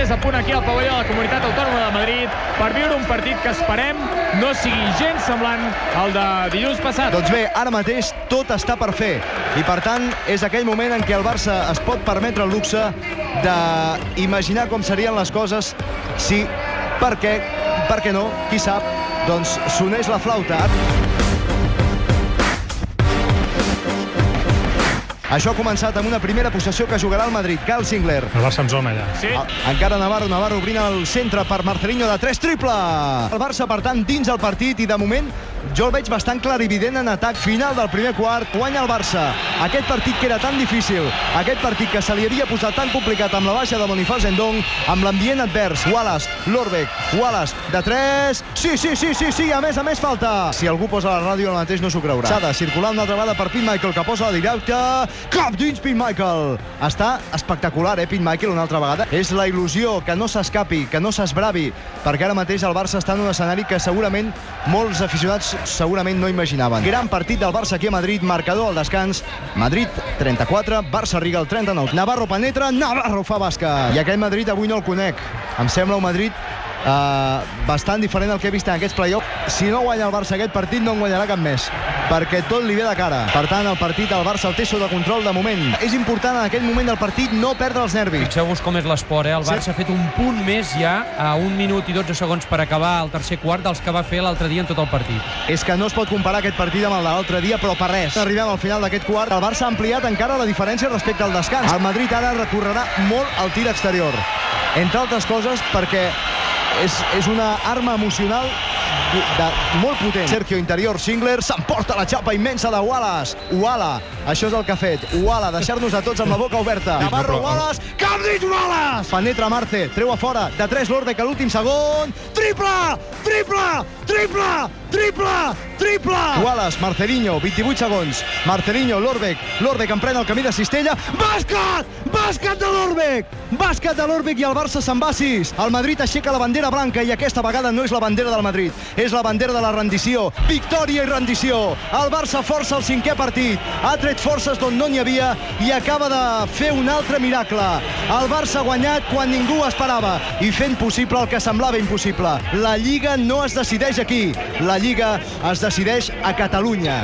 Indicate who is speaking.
Speaker 1: és a punt aquí al pavelló de la Comunitat Autònoma de Madrid per viure un partit que esperem no sigui gens semblant al de dilluns passat.
Speaker 2: Doncs bé, ara mateix tot està per fer i per tant és aquell moment en què el Barça es pot permetre el luxe d'imaginar com serien les coses si, per què, per què no, qui sap, doncs sonés la flauta. Això ha començat amb una primera possessió que jugarà el Madrid. Cal Singler.
Speaker 3: El Barça en zona, ja.
Speaker 1: Sí.
Speaker 2: Ah, Encara Navarro, Navarro obrint el centre per Marcelinho de 3, triple! El Barça, per tant, dins el partit i de moment jo el veig bastant clarivident en atac final del primer quart. Guanya el Barça. Aquest partit que era tan difícil, aquest partit que se li havia posat tan complicat amb la baixa de Boniface Endong, amb l'ambient advers. Wallace, Lorbeck, Wallace, de 3... Sí, sí, sí, sí, sí, a més a més falta. Si algú posa la ràdio el mateix no s'ho creurà. S'ha de circular una altra vegada per Pete Michael, que posa la directa. Cap dins Pete Michael. Està espectacular, eh, Pete Michael, una altra vegada. És la il·lusió que no s'escapi, que no s'esbravi, perquè ara mateix el Barça està en un escenari que segurament molts aficionats segurament no imaginaven. Gran partit del Barça aquí a Madrid, marcador al descans. Madrid 34, Barça Riga el 39. Navarro penetra, Navarro fa bàsquet. I aquell Madrid avui no el conec. Em sembla un Madrid Uh, bastant diferent al que he vist en aquests play-off. Si no guanya el Barça aquest partit, no en guanyarà cap més, perquè tot li ve de cara. Per tant, el partit el Barça el té sota control de moment. És important en aquell moment del partit no perdre els nervis.
Speaker 4: Fixeu-vos com és l'esport, eh? El Barça
Speaker 2: Sí.
Speaker 4: ha fet un punt més ja a un minut i 12 segons per acabar el tercer quart dels que va fer l'altre dia en tot el partit.
Speaker 2: És que no es pot comparar aquest partit amb el de l'altre dia, però per res. Arribem al final d'aquest quart. El Barça ha ampliat encara la diferència respecte al descans. El Madrid ara recorrerà molt el tir exterior. Entre altres coses perquè és, és una arma emocional de, de, molt potent. Sergio Interior, Singler, s'emporta la xapa immensa de Wallace. Uala, això és el que ha fet. Uala, deixar-nos a tots amb la boca oberta. Navarro, Wallace, cap dins Wallace! Penetra Marce, treu a fora, de 3 l'Orbe, que l'últim segon. Triple! Triple! Triple! Triple! Triple! Wallace, Marcelinho, 28 segons. Marcelinho, l'Orbeck. L'Orbeck emprèn el camí de Cistella. Bàsquet! Bàsquet de l'Orbeck! Bàsquet de l'Orbeck i el Barça se'n va a 6. El Madrid aixeca la bandera blanca i aquesta vegada no és la bandera del Madrid. És la bandera de la rendició. Victòria i rendició. El Barça força el cinquè partit. Ha tret forces d'on no n'hi havia i acaba de fer un altre miracle. El Barça ha guanyat quan ningú esperava i fent possible el que semblava impossible. La Lliga no es decideix aquí. La Lliga es decideix a Catalunya.